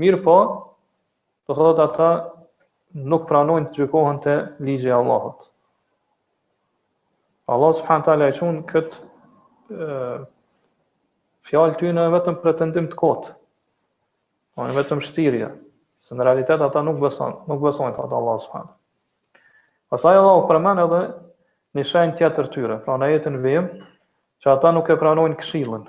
Mirëpo, do thotë ata nuk pranojnë të gjykohen te ligji i Allahut. Allahu subhanahu wa taala e çon kët fjalë tyne vetëm pretendim të kotë, Po në vetëm shtirje, se në realitet ata nuk beson, nuk besojnë te Allahu s.a. Pasaj Allahu përmen edhe një shenjë tjetër tyre, pra në ajetin vim, që ata nuk e pranojnë këshillën.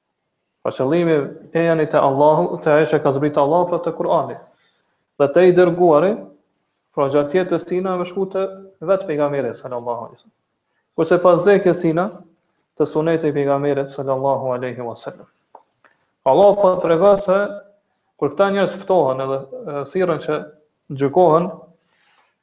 Pra qëllimi ejani te Allahu te ai që ka zbrit Allahu pra te Kur'ani dhe te i dërguari pra gjatë jetës tina, me shku te vetë pejgamberi sallallahu alaihi wasallam kurse pas vdekjes tina te suneti i pejgamberit sallallahu alaihi wasallam Allahu po tregon se kur këta njerëz ftohen edhe thirren që gjykohen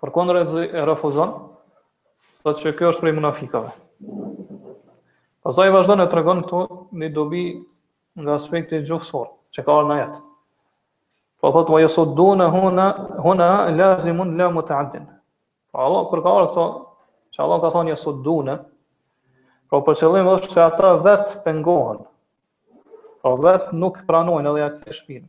Përkundrazi e refuzon, thotë që kjo është prej munafikave. Pastaj vazhdon e tregon këtu një dobi nga aspekti gjuhësor, që ka ardh në ajet. Po thotë, wa jasuddune huna, huna lazimun la muteaddin. Pra Allahu, kur ka ardh këto, që Allahu ka thonë jasuddune, Pra për qëllim është se ata vetë pengohen. Pra vetë nuk pranojnë edhe ta kthejnë shpinën.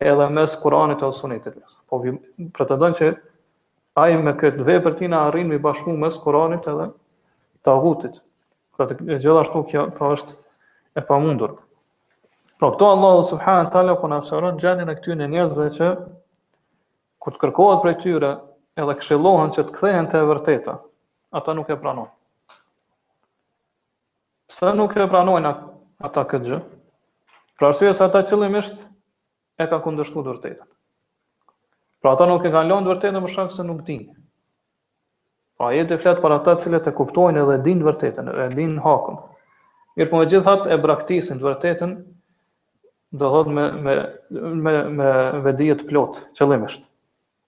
edhe mes Kur'anit e Sunetit. Po, ai pretendon që ai me këtë vepër tina arrin me bashku mes Kur'anit edhe Tagutit. Pra gjithashtu kjo pra është e pamundur. Pra këtu Allahu subhanahu wa taala po na sqaron gjendjen e këtyre njerëzve që kur të kërkohet prej tyre edhe këshillohen që të kthehen te e vërteta, ata nuk e pranojnë. Pse nuk e pranojnë ata këtë gjë? Për arsye se ata qëllimisht e kanë kundërshtuar të vërtetën. Pra ata nuk e kanë lënë të vërtetën për shkak se nuk dinë. Pra ajeti flet për ata të cilët e kuptojnë edhe dinë të vërtetën, e dinë hakun. Mirëpo megjithatë e braktisin të vërtetën, do thotë me, me, me, me vetëdije të plotë, qëllimisht.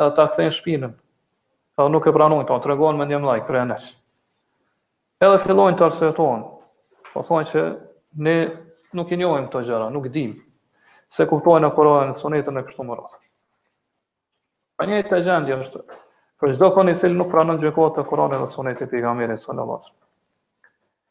edhe ta kthejnë shpinën. Edhe nuk e pranojnë, tregojnë mendjemdhaj, kryeneç. Edhe fillojnë të arsetohen, po thonë që ne nuk i njohim këto gjëra, nuk dim, s'e kuptojmë Kur'anin e sunetin e kështu me radhë. Pra e njëjta gjendje është, për çdokënd i cili nuk pranon gjykohet te Kur'ani dhe te suneti i pejgamberit, së në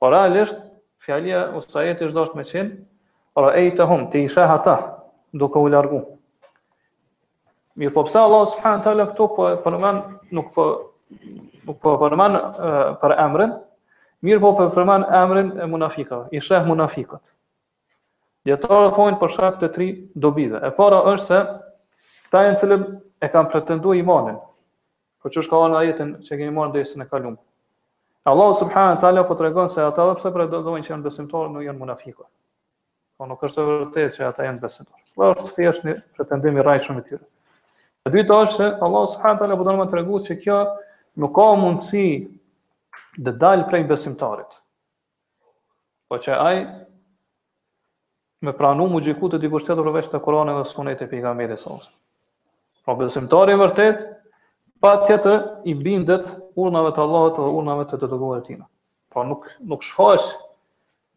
Po realisht, fjalia ose ajeti është dashtë me qenë, ra'ejtehum, ti i sheh ata, duke u largu. Mirëpo pse Allahu subhanahu wa taala këtu po përmen, nuk po, nuk po përmen përemrin, mirëpo përmen emrin e munafikave, i sheh munafikat. Dijetarët thonë për shkak të tri dobive. E para është se, kta e në cilën e kanë pretendu imanin, Po që ka anë ajetin që kemi marrë në dersin e kalum. Allahu subhanahu wa taala po tregon se ata edhe pse pretendojnë që janë besimtarë, nuk janë munafiqë. Po nuk është e vërtetë që ata janë besimtarë. Po është thjesht një pretendim i rrajshëm i tyre. E dyta është se Allahu subhanahu wa taala po donë të tregojë se kjo nuk ka mundësi të dalë prej besimtarit. Po që ai Me pranu mu gjyku te dikush tjetër përveç te Kur'ani dhe Suneti i Pejgamberit sa. Pra besimtari i vërtet patjetër i bindet urnave të Allahut dhe urnave të të dërguarit tina. Pra nuk nuk shfaq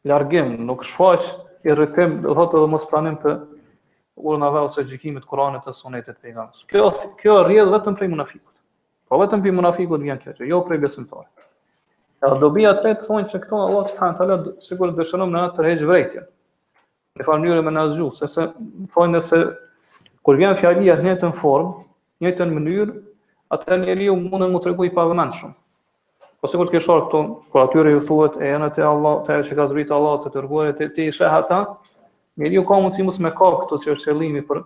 largim, nuk shfaq irritim, do thotë edhe mos pranim të urnave ose gjykimit të Kur'anit dhe Sunetit të Pejgamberit. Kjo kjo rrjedh vetëm prej munafikut. Po vetëm prej munafikut vjen kjo, jo prej besimtarit. Edhe dobia e tretë thonë që këto Allah subhanahu taala sikur dëshiron me na tërheq vërejtje. Në farë mënyrë me na zgju, sepse thonë se kur vjen fjalia në njëjtën formë, në njëjtën mënyrë, atë njeriu mundet mu tregu i pavëmendshëm. Po sikur të kesh ardhur këtu, kur atyre ju thuhet ejani te Allah, te që ka zbritur Allah të dërguar te ti sheh ata, njeriu ka mundësi mos me kap këto që është qëllimi për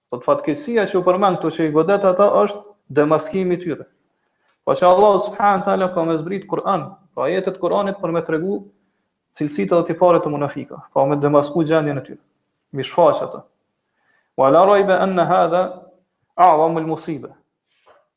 Thot fatkeqësia që u përmend këtu që i godet ata është demaskimi i tyre. Po që Allahu subhanahu taala ka me zbrit Kur'an, pra ajete t'Kur'anit për me tregu cilësitë dhe tiparet e munafikve, pra me demasku gjendjen e tyre. Mi shfaq ato. Wa la raiba anna hadha a'zamu al-musiba.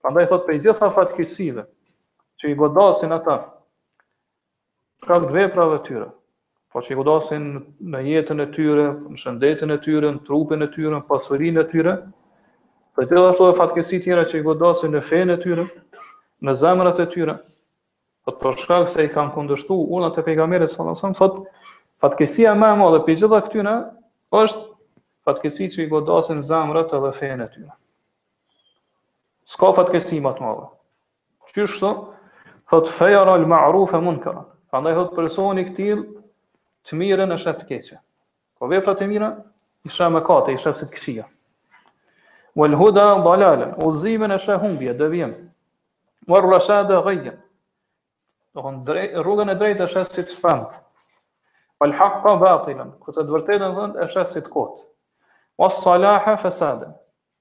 Prandaj thot prej gjitha fatkeqësive që i godasin ata shkak të veprave të tyre. Po që i godasin në jetën e tyre, në shëndetin e tyre, në trupin e tyre, në pasurin e tyre, po edhe ashtu fatkeqsit tjera që i godasin në fenë e tyre, në zemrat e tyre, po për shkak se i kanë kundërshtu urnat e pejgamberit, sallallahu wasallam, thot, fatkeqsia ma e madhe prej gjitha këtyre, është fatkeqsit që i godasin zemrat edhe fenë e tyre. S'ka fatkeqësi më të madhe. Qysh thot, thot fejara al ma'ruf e munkara. Prandaj thot personi i këtill të mirën e sheh të keqe. Po veprat e mira i sheh mëkate, i sheh si të këqija. Wal huda dalalen, udhëzimin e sheh humbje, devijim. Wal rashada ghayyan. Do von rrugën e drejtë e sheh si të shpend. Wal haqqa batilan, kurse të vërtetën thon e sheh si të kot. Was salaha fasada.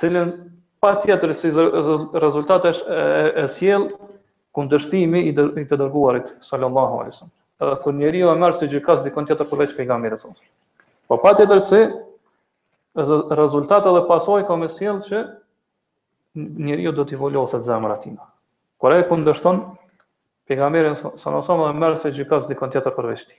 cilën patjetër si rezultat është e sjell kundërshtimi i të dërguarit sallallahu alaihi wasallam. Edhe kur njeriu e merr si gjykas dikon tjetër përveç pejgamberit sallallahu alaihi wasallam. Po patjetër si rezultat edhe pasojë ka me sjell që njeriu do t'i voloset zemra tina. Kur ai kundërshton pejgamberin sallallahu alaihi wasallam e merr si gjykas dikon tjetër përveç tij.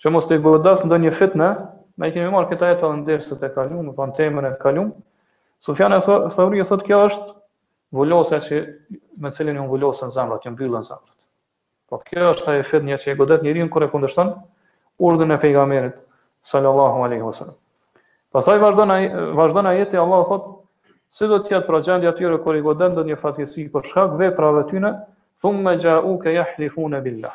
Që mos t'i godasë ndonjë fitne, na i kemi marë këtë ajet edhe në derset e kalume, në temën e kalume, Sufjan eth-Theuri thotë kjo është vulosja që me cilin iu vulosen zemrat, iu mbyllen zemrat. Po kjo është ajo fitnja që e godet njeriun kur e kundërshton urdhrin e pejgamberit sallallahu alaihi wasallam. Pastaj vazhdon ai vazhdon ajeti Allahu thot si do të jetë pra gjendja e tyre kur i godet ndonjë fatkeqësi për shkak veprave tyne, thumma ja'uka yahlifuna billah.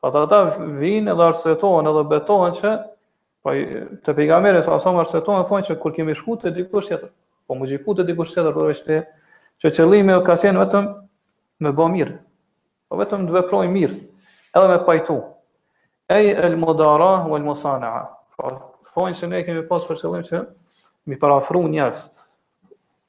Pra ata vijnë dhe arsyetohen edhe betohen po te pejgamberi sallallahu alaihi wasallam arsyetohen thonë që kur kemi shkuar te dikush tjetër, po m'u gjyku te dikush tjetër që qëllimi ka qenë vetëm me bo mirë. Po vetëm të veprojmë mirë, edhe me pajtu. Ej el mudara wal musanaa. Po thonë se ne kemi pas për qëllim që m'i përafru njerëzit.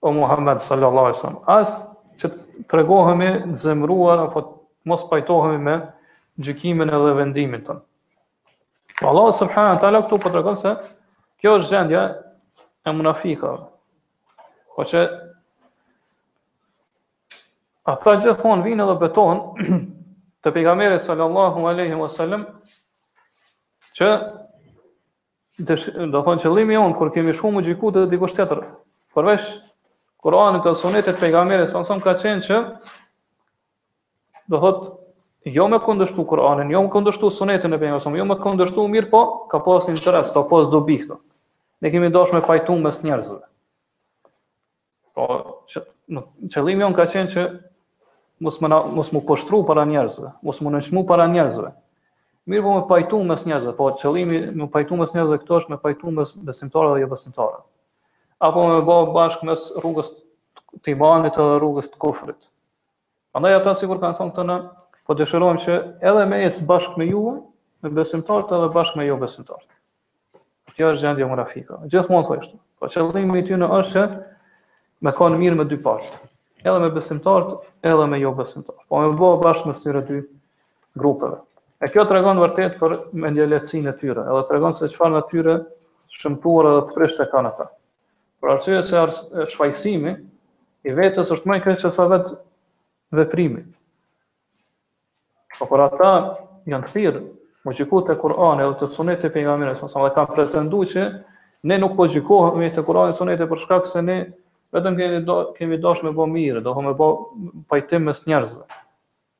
O Muhammed sallallahu alejhi ve sellem, as që të tregohemi të zemëruar apo të mos pajtohemi me gjykimin edhe vendimin tënd. Po Allah subhanahu wa taala këtu po tregon se kjo është gjendja e munafikëve. Po që ata gjithmonë vijnë edhe betohen te pejgamberi sallallahu alaihi wasallam që do thonë qëllimi jonë kur kemi shku m'u gjyku te dikush tjetër, përveç Kur'anit dhe Sunetit të pejgamberit sallallahu alaihi wasallam ka qenë që do thot jo me kundërshtu Kur'anin, jo me kundërshtu Sunetin e pejgamberit, jo me kundërshtu mirëpo ka pas interes, ka pas dobi këtu. Ne kemi dash me pajtu mes njerëzve. Po, që, ne, qëllimi jonë ka qenë që mos m'u mos m'u poshtru para njerëzve, mos m'u nënçmu para njerëzve. Mirëpo me pajtu mes njerëzve, po qëllimi me pajtu mes njerëzve këtu është me pajtu mes besimtarëve dhe jobesimtarëve. Apo me ba bashkë mes rrugës të imanit edhe rrugës të kufrit. Prandaj ata sikur kanë thënë këtu ne po dëshirojmë që edhe me ecë bashkë me ju, me besimtarët edhe bashkë me jobesimtarët. Kjo është gjendja e munafikëve. Gjithmonë thonë kështu. Po qëllimi i tyre është që me kanë mirë me dy palët. Edhe me besimtarët, edhe me jobesimtarët. Po me bo bashkë mes këtyre dy grupeve. E kjo tregon vërtet për mendjelehtësinë e tyre, edhe tregon se çfarë natyre të shëmtuar edhe të prishtë kanë ata. Për arsye se shfajësimi i vetes është më i keq se sa vetë veprimi. Po për ata janë thirr m'u gjyku te Kur'ani dhe te suneti i pejgamberit sallallahu alaihi wasallam kanë pretendu që ne nuk po gjykohemi te Kur'ani e suneti për shkak se ne vetëm kemi do, kemi dash me ba mirë, do të me ba pajtim mes njerëzve.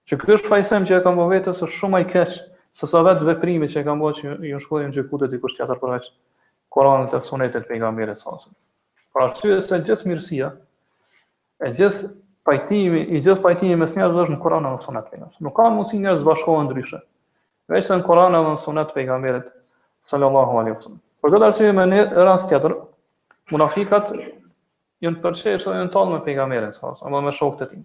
Që ky shfajësim që e kan ba vetes është shumë ma i keq se sa vet veprimi që e kan ba që ju shkojnë u gjyku te dikush tjetër përveç Koranit e Sunetit të Pejgamberit sa sa. Për arsye se gjithë mirësia e gjithë pajtimi, i gjithë pajtimi mes njerëzve është në Koran dhe Sunet pejgamberit. Nuk ka mundësi njerëzt të bashkohen ndryshe. Veçse në Koran dhe Sunet pejgamberit sallallahu alaihi wasallam. Për këtë arsye me një rast tjetër, munafikat janë përqeshë dhe janë tallë me pejgamberin sa sa, apo me shokët e tij.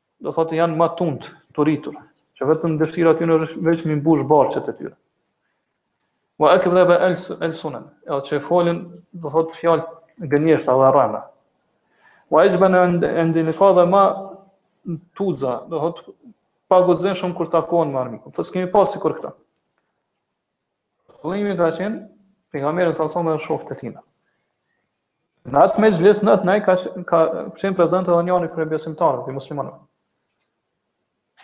Do thotë janë ma t'unt, të uritur, që vetëm dëshira atyne është veç mi mbush barqet e tyre. Wa akdhaba alsunan, e atë që folin, do thotë fjalë gënjeshta dhe rrena. Wa ajbana inda liqa dhe ma tuca, do thotë pa guxim shumë kur takohen me armikun. Po s'kemi pa sikur këta. Qëllimi ka qenë pejgamberi sallallahu alajhi wasallam shokët e tina. Në atë mexhlis në atë nejë ka, ka qenë prezent edhe njani prej besimtarëve, prej muslimanëve.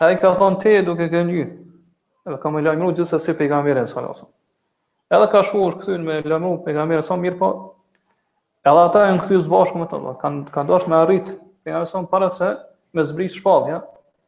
Ai ka thonë ti je duke gënjy, edhe kam me lajmru gjithsesi pejgamberin, salasëm. Edhe ka shku kthy me lajmru pejgamberin, sa mirëpo, edhe ata janë kthy s'bashku me të dhe, kanë ka dash me arrit pejgamberin, para se me zbrit shpallja.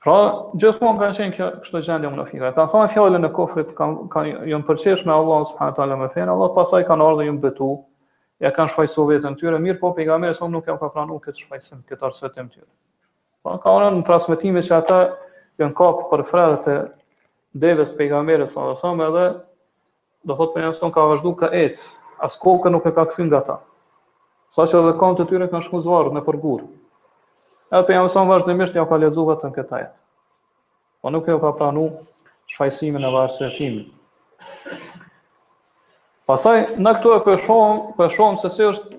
Pra, gjithmonë kanë qenë kjo kështu gjendja munafikëve. Kanë thënë fjalën e kufrit, kanë kanë janë përqesh me Allah subhanahu wa taala me fen Allahut, pasaj kanë ardhur janë betu, e kanë shfajsu veten e tyre, mirëpo pejgamberi sa nuk ja ka pranuar këtë shfajsim, këtë arsyetim tyre. Pra, ka ardhur në transmetime që ata janë kapë për frerët e devës pejgamberit sa sa edhe Do thotë pejgamberi sa ka vazhdu ka ecë, as kokën nuk e ka kthy nga ta. Saqë edhe këmbët e tyre kanë shku zvarrë nëpër gurë. Edhe pejgamberi sa vazhdimisht ja ka lexu vetëm këtë ajet. Po nuk jau ka pranu shfajsimin dhe arsyetimin. Pastaj ne këtu e po shohim, po shohim se si është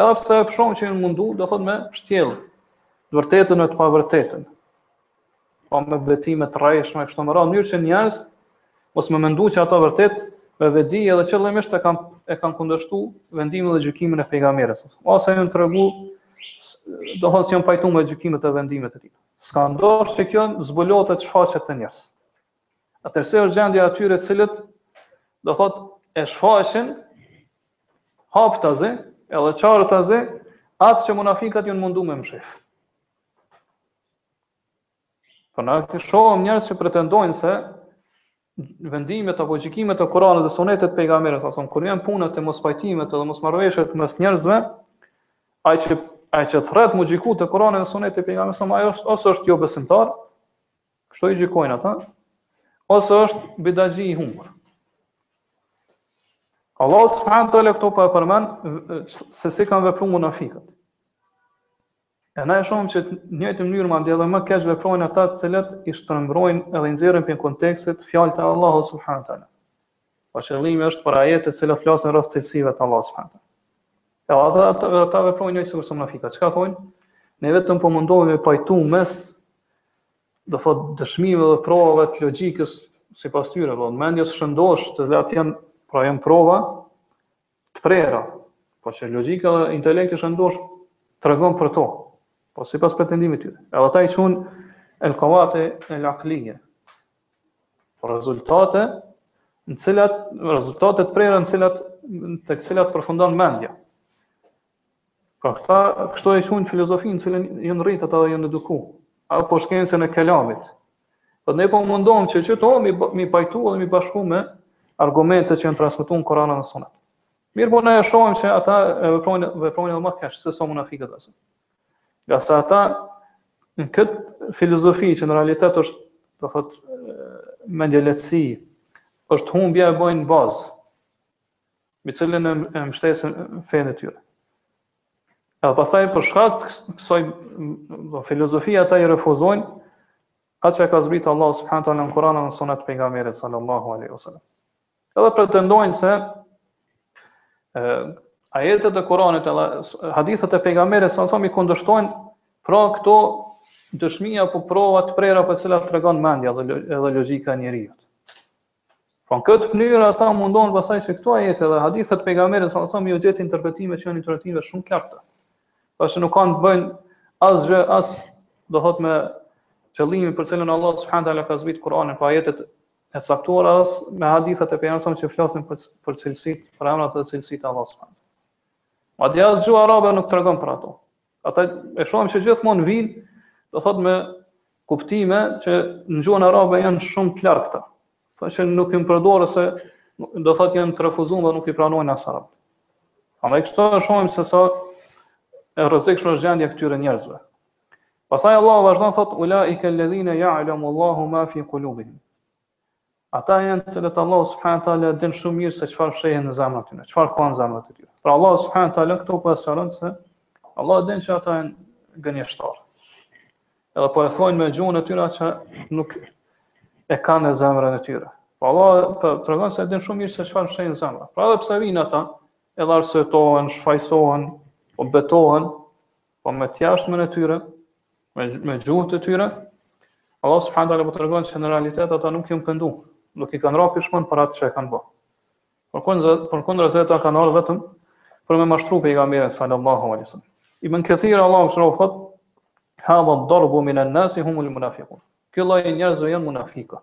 Edhe pse e po shohim që janë mundu, do thot me shtjellë, të vërtetën e të pavërtetën. Apo me betime të rrejshme, kështu me radhë, njerë që njerëzit, mos me mendu që ata vërtet, me vetëdije edhe qëllimisht e kan, e kan kundështu vendimin dhe gjykimin e pejgamberit. Ose janë tregu, do thonë s'jan pajtu me gjykimet e vendimet e tij. S'kanë dash që kjo të zbulohet e të shfaqet te njerëzit. Atëherë si është gjendja atyre cilët, do thotë, e shfaqen Haptazi, edhe qartazi, atë që munafikat janë mundu me mshef. Po na i shohim njerëz që pretendojnë se vendimet apo gjykimet e Kuranit dhe Sunetit të pejgamberit sa son kur janë punët e mospajtimit dhe mosmarrëveshjes mes njerëzve, ai që ai që thrret mu gjyku te Kuranit dhe Sunetit të pejgamberit sa ai është ose është jo besimtar, Kështu i gjykojnë ata, ose është bidaxhi i humbur. Allah subhanahu taala këtu po e përmend se si kanë vepruar munafiqët. E ne e shohim që në njëjtë mënyrë madje edhe më keq veprojnë ata të cilët i shtrëmbrojnë edhe i nxjerrin prej kontekstit fjalët e Allahut subhanahu taala. Po qëllimi është për ajete të cilat flasin rreth cilësive të Allahut subhanahu wa taala. Edhe ata ata veprojnë njëjtë sikur munafiqët. Çka thonë? Ne vetëm po mundohemi me pajtu mes do thot dëshmive dhe provave të logjikës sipas tyre, do po, mendjes së shëndoshë të cilat janë pra janë prova të prera, po që logjika dhe intelekti i shëndoshë tregon për to. Po sipas pretendimit të tyre. Edhe ata i quajnë el qawati el aqliye. Po rezultate në cilat rezultate të prera në cilat të cilat përfundon mendja. Pra këta kështu e quajnë filozofinë në të cilën janë rrit ata dhe janë eduku, apo shkencën e kelamit. Po ne po mundom që këto m'i, m'i pajtu dhe m'i bashku me argumentet që janë transmetuar në Kur'an dhe Sunet. Mirëpo ne e shohim se ata e veprojnë veprojnë edhe më keq se sa munafiqët atë. Ngase ata këtë filozofi që në realitet është, do thot, mendjelehtësi, është humbje e bojnë bazë. me të cilën e mbështesin fenë e tyre. Edhe pastaj për shkak të kësaj filozofie ata i refuzojnë atë që ka zbritur Allahu subhanahu taala në Kur'an dhe në Sunet të pejgamberit sallallahu alaihi wasallam. Edhe pretendojnë se ë ajetet e Kur'anit edhe hadithet e pejgamberit sallallahu alaihi wasallam i kundërshtojnë pra këto dëshmi apo prova të prera për të cilat tregon mendja dhe edhe logjika e njeriut. Po në këtë mënyrë ata mundohen pastaj që këto ajete dhe hadithe të pejgamberit sallallahu alajhi wasallam m'ju gjetë interpretime që janë interpretime shumë të largëta. Pasi nuk kanë të bëjnë asgjë as do thot me qëllimin për të cilin Allah subhanahu wa taala ka zbritur Kur'anin apo ajetet e caktuara as me hadithet e pejgamberit sallallahu alajhi wasallam që flasin për për cilësitë, për emrat dhe cilësitë e Allah subhanahu. Madje as gjuha arabe nuk tregon për ato. Ata e shohim që gjithmonë vijnë, do thot me kuptime që në gjuhën arabe janë shumë të largëta. Po që nuk i përdorë se do thot janë të refuzuar dhe nuk i pranojnë as arabët. Andaj këtu e shohim se sa e rrezikshme është gjendja e këtyre njerëzve. Pastaj Allahu vazhdon thot ulaika alladhina ya'lamu Allahu ma fi qulubihim. Ata janë të cilët Allahu subhanahu wa taala din shumë mirë se çfarë fshehin në zemrat e tyre, çfarë ka në zemrat e tyre. Pra Allahu subhanahu wa taala këtu po e sqaron se Allahu din që ata janë gënjeshtarë. Edhe po e thonë me gjuhën e tyre që nuk e kanë në zemrën e tyre. Pra Allahu po tregon se din shumë mirë se çfarë fshehin në zemrat. Pra edhe pse vijnë ata, edhe arsyetohen, shfajsohen, po betohen, po me të jashtmen e tyre, me me gjuhët e tyre, Allah subhanahu taala po tregon se në realitet ata nuk janë pendu, nuk i kanë ra pishmon për atë që e kanë bo. Përkundra përkundrazi ata kanë ardhë vetëm për me mashtru pejgamberin sallallahu alaihi wasallam. Ibn Kathir Allahu e mëshiroftë thot hadha darbu min an-nas humul munafiqun. Ky lloj njerëzve janë munafika.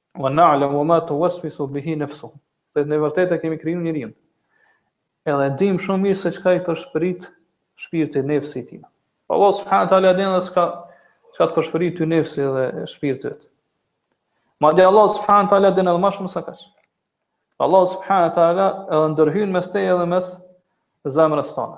Wa na'lamu ma tuwaswisu bihi nafsuhu. Dhe ne vërtetë kemi krijuar njerin. Edhe e dimë shumë mirë se çka i përshpërit shpirti nefsi i tij. Po Allah subhanahu wa taala din se ka çka të përshpërit ty nefsi dhe shpirti yt. Madje Allah subhanahu wa taala din edhe më shumë se kaq. Allah subhanahu wa taala edhe ndërhyn mes teje dhe mes zemrës tone.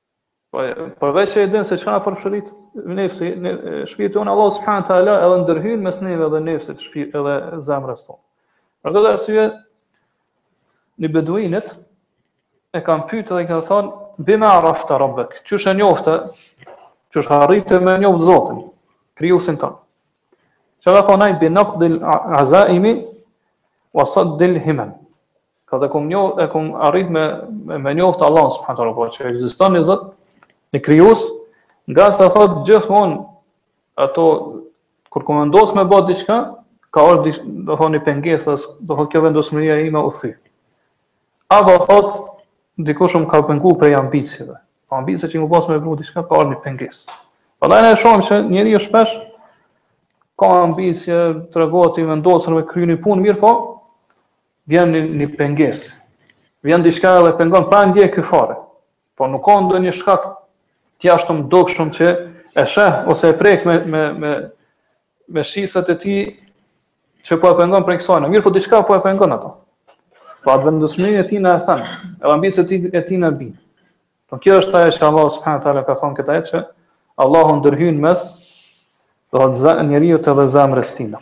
Po, përveç që e din se çka na përshpërit nefsi, ne, shpirti jon Allah subhanahu taala edhe ndërhyn mes neve dhe nefsit, shpirt edhe zemrës tonë. Për këtë arsye një beduin e kanë pytë dhe i kanë thanë bima arafta rabbek, qysh e njofte, qysh arrite me njoft Zotin, krijuesin tan. Çka ka thonë ai bi naqdil azaimi wa saddil himam. Thotë e kum njoftë, e kum arrit me, me, me njoftë Allahun subhanahu taala po, që ekziston një Zot, një krijues, ngase thotë gjithmonë, ato, kur kum vendosë me bo diçka, ka ardhë, do thotë, një pengesë, do thotë, kjo vendosmëria ime u thy. Apo thotë, dikush më ka pengu prej ambicive. Po ambicia që kum pasë me bo diçka, ka ardhë një pengesë. Prandaj e shohim që njeri shpesh ka ambicie, tregohet i vendosun me kry një punë, mirëpo, Vjen një, një pengesë. Vjen diçka dhe pengon pa e ndje ky fare. Po nuk ka ndonjë shkak të jashtëm dukshëm që e sheh ose e prek me me me me shisat e tij që po e pengon prej kësaj. Mirëpo diçka po e pengon ato. Po atë vendosmërinë e tijna e then. Edhe ambiciet e tijna bin. Po kjo është ajo që Allah subhanahu taala ka thënë në këtë ajet që Allahu ndërhyn mes do të thotë njeriut dhe zemrës tijna.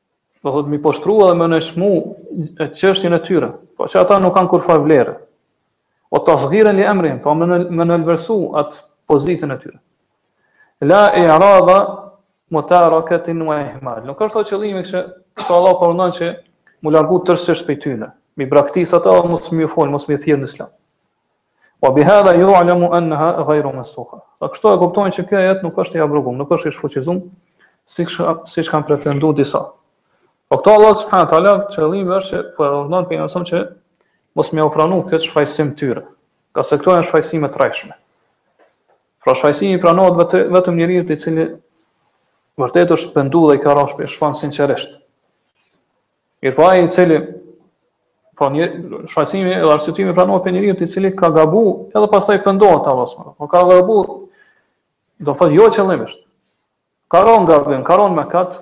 Do thotë me i poshtru dhe me nënçmu çështjen e tyre, po që ata nuk kanë kurrfarë vlere. Wa tasghiran li emrihim, po me nënvlerësu atë pozitën e tyre. La i'rada mutarakatin wa ihmal. Nuk është qëllimi që këtu Allah po urdhnon që m'u largu tërësisht prej tyre. Me i braktis ata dhe mos me iu folë, mos me i thirrë në islam. Wa bihadha yu'lamu annaha ghayru mansukha. Pra kështu e kuptojnë që ky ajet nuk është i abrogum, nuk është i shfuqizum, siç siç kanë pretendu disa. Po këtu Allah subhanahu wa taala qëllimi është që po e urdhron pejgamberin që mos me ua pranu këtë shfajësim të tyre. Ngase këto janë shfajësime të rrejshme. Pra shfajësimi pranohet vetë vetëm njeriu i cili vërtet është pendu dhe i ka ra pish pishman sinqerisht. Mirëpo ai i cili po shfajësimi dhe arsyetimi pranohet për njeriu i cili ka gabu edhe pastaj pendohet Allahu subhanahu taala ka gabu do thotë jo qëllimisht ka rënë gabim ka rënë mëkat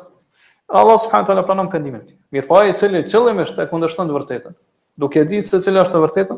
Allah subhanahu taala pranon pendimin mirëpo ai i cili qëllimisht e kundërshton të vërtetën duke e ditë se cila është e vërteta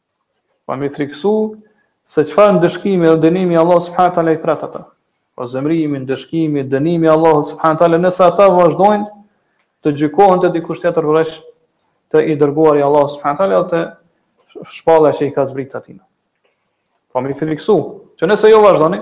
Pa mi frikësu se çfarë ndëshkimi dhe dënimi i Allahut subhanahu taala i pret ata. Po zemrimi, ndëshkimi, dënimi i Allahut subhanahu taala nëse ata vazhdojnë të gjykohen te dikush tjetër përveç të i dërguari i Allahut subhanahu taala ose te shpalla që i ka zbrit atij. Po mi frikësu, që nëse jo vazhdoni,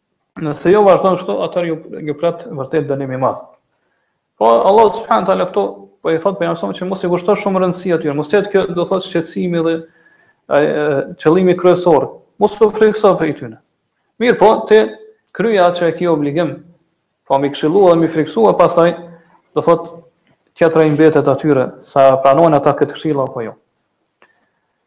Nëse jo vazhdon kështu, atëherë ju ju pret vërtet dënim i madh. Po Allah subhanahu taala këtu po i thot pejgamberit që mos i kushton shumë rëndësi atyre, mos të jetë kjo do thotë shqetësimi dhe ai qëllimi kryesor, mos u frikëso për tyne. Mirëpo ti kryej atë që e ke obligim, po mi këshillua dhe mi frikësua pastaj do thot tjetra i mbetet atyre, sa pranojnë ata këtë këshillë apo jo.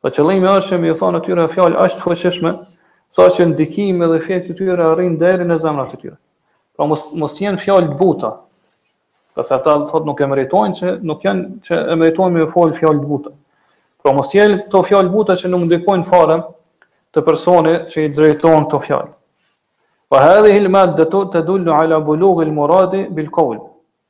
Po qëllimi është që me ju thonë atyre fjalë aq të fuqishme, sa që ndikimi dhe efekti i tyre arrin deri në zemrat e tyre. Pra mos mos të jenë fjalë të buta. Përse ata thotë nuk e meritojnë që nuk janë që e meritojnë me fol fjalë të buta. Pra mos të jenë këto fjalë të buta që nuk ndikojnë fare te personi që i drejton këto fjalë. Fa hadhihi al-maddatu tadullu ala bulughi al-muradi bil qawl.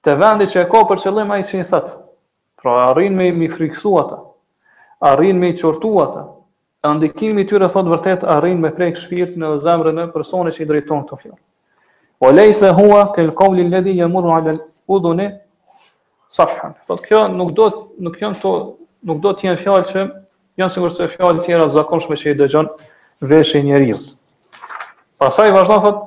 Te vendi që e ka për qëllim ai që i thotë. Pra arrin me mi frikësu ata. Arrin me i qortu ata. E ndikimi i tyre thotë vërtet arrin me prek shpirtin edhe zemrën e personit që i drejton këto fjalë. Wa laysa huwa kal qawli alladhi yamurru ala al-udhuni safhan. Thot kjo nuk do të nuk janë to nuk do të jenë fjalë që janë sigurisht fjalë të tjera të zakonshme që i dëgjon veshi i njeriut. Pastaj vazhdon thotë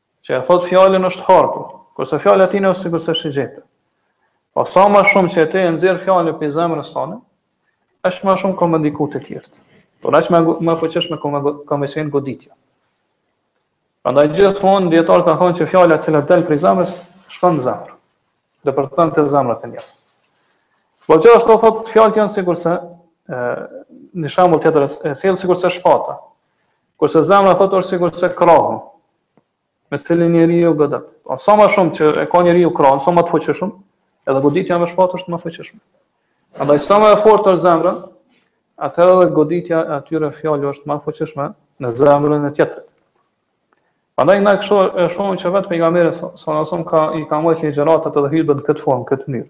Që e thotë fjalën është harku, kurse fjala e tij është sikurse shigjeta. Po sa më shumë që ti e nxjerr fjalën prej zemrës tënde, aq më shumë ka me ndiku te të tjerët. Por aq më më fuqishme ka me qenë goditja. Prandaj gjithmonë dijetarët kanë thënë që fjala e cila del prej zemrës shkon në zemër. Dhe depërton te zemrat e njerëzve. Po ashtu thotë fjalët janë sikur se një shembull tjetër e sjell sikur se shpata. Kurse zemra thotë është sikurse krahu, me të cilin njeriu godet. Po sa më shumë që e ka njeriu krahun, sa më të fuqishëm, edhe goditja me shpatë është më fuqishme. Andaj sa më e fortë është zemra, atëherë edhe goditja e atyre fjalëve është më fuqishme në zemrën e tjetrit. Andaj na kështu e shohim që vetë pejgamberi sallallahu alejhi ve sel-lem ka i ka mbajt ligjëratat edhe hytbet në këtë formë, këtë mënyrë.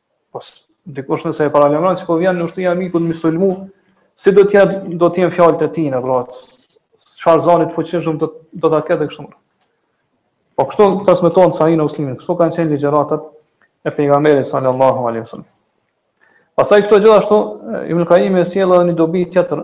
Po dikush nëse e paralajmëron se po vjen ushtria e armikut me i sulmu, si do të jetë do të jenë fjalët e tij pra çfarë zani të fuqishëm do do ta ketë kështu. Po kështu transmeton Sahih Muslimi, kështu kanë qenë ligjëratat e pejgamberit sallallahu alaihi wasallam. Pastaj këtu gjithashtu Ibn Kaimi e sjell edhe një dobi tjetër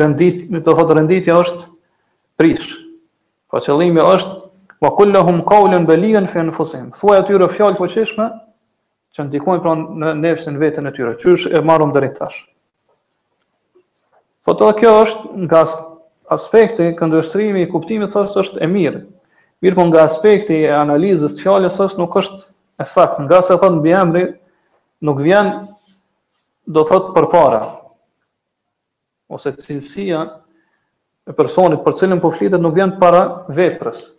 rendit, do të thotë renditja është prish. Po qëllimi është wa kul lahum qawlan baligan fi anfusihim. Thuaj atyre fjalë të fuqishme që ndikojnë pra në nefsin veten e tyre. Qysh e marrëm deri tash. Po thotë kjo është nga aspekti këndvështrimi i kuptimit thotë është e mirë. Mirëpo nga aspekti i analizës të fjalës thotë nuk është e saktë. Ngase thotë mbiemri nuk vjen Do thotë përpara, ose cilësia e personit për cilin po flitet nuk vjen para veprës.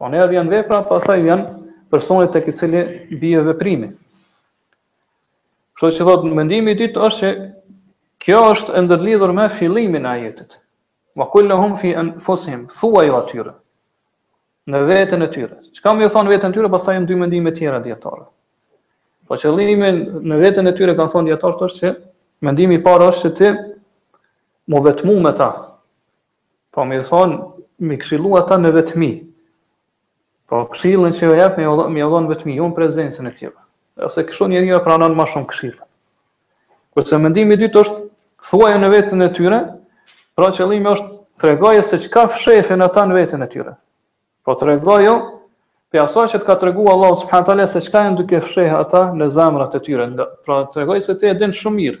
Por vjen vepra, pastaj vjen personi tek i cili bie veprimi. Kështu që thotë mendimi i dytë është që kjo është e ndërlidhur me fillimin e ajetit. Wa kul lahum fi anfusihim, thuaju atyre në veten e tyre. Çka me u thon veten e tyre, pastaj janë dy mendime të tjera dijetarëve. Po qëllimi në veten e tyre kanë thon dijetarët është se mendimi i parë është se ti me u vetmu me ta. Po me u thon me i këshillu ata në vetmi. Po këshillën që ju jep me ju me ju dhënë në vetmi jo në prezencën e tjerëve. Se kështu njeriu e pranon më shumë këshillën. Kurse mendimi i dytë është thuaj në veten e tyre, pra qëllimi është tregoje se çka fshefin ata në veten e tyre. Po tregoju pe asaj që të ka tregu Allah subhanahu taala se çka janë duke fshehë ata në zemrat e tyre. Pra tregoj se ti e din shumë mirë.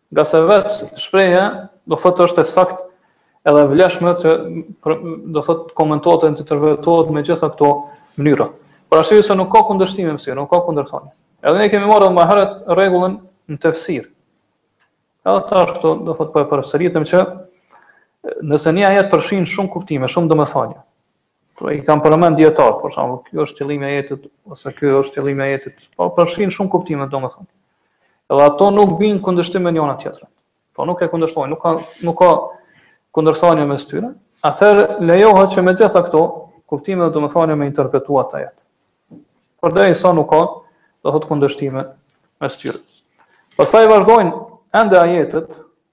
Ngase vet shprehja do thotë është e saktë edhe vlefshme të do thotë komentohet dhe interpretohet me gjitha këto mënyra. Por ashtu se nuk ka kundërshtim mes tyre, nuk ka kundërthënie. Edhe ne kemi marrë më herët rregullën në tefsir. Edhe tash këtu, do thotë po e përsëritim që nëse një ajet përfshin shumë kuptime, shumë domethënie, Po i kanë përmend dijetarët, për shembull, ky është qëllimi i ajetit ose ky është qëllimi i ajetit. Po përfshin shumë kuptime domethënë. Edhe ato nuk bijnë kundërshtim me njëra tjetrën. Po nuk e kundërshtojnë, nuk ka nuk ka kundërthënie mes tyre. Atëherë lejohet që me gjitha këto kuptime dhe domethënie me interpretuar atë ajet. Përderisa nuk ka, do thotë kundërshtime mes tyre. Pastaj vazhdojnë ende ajetet,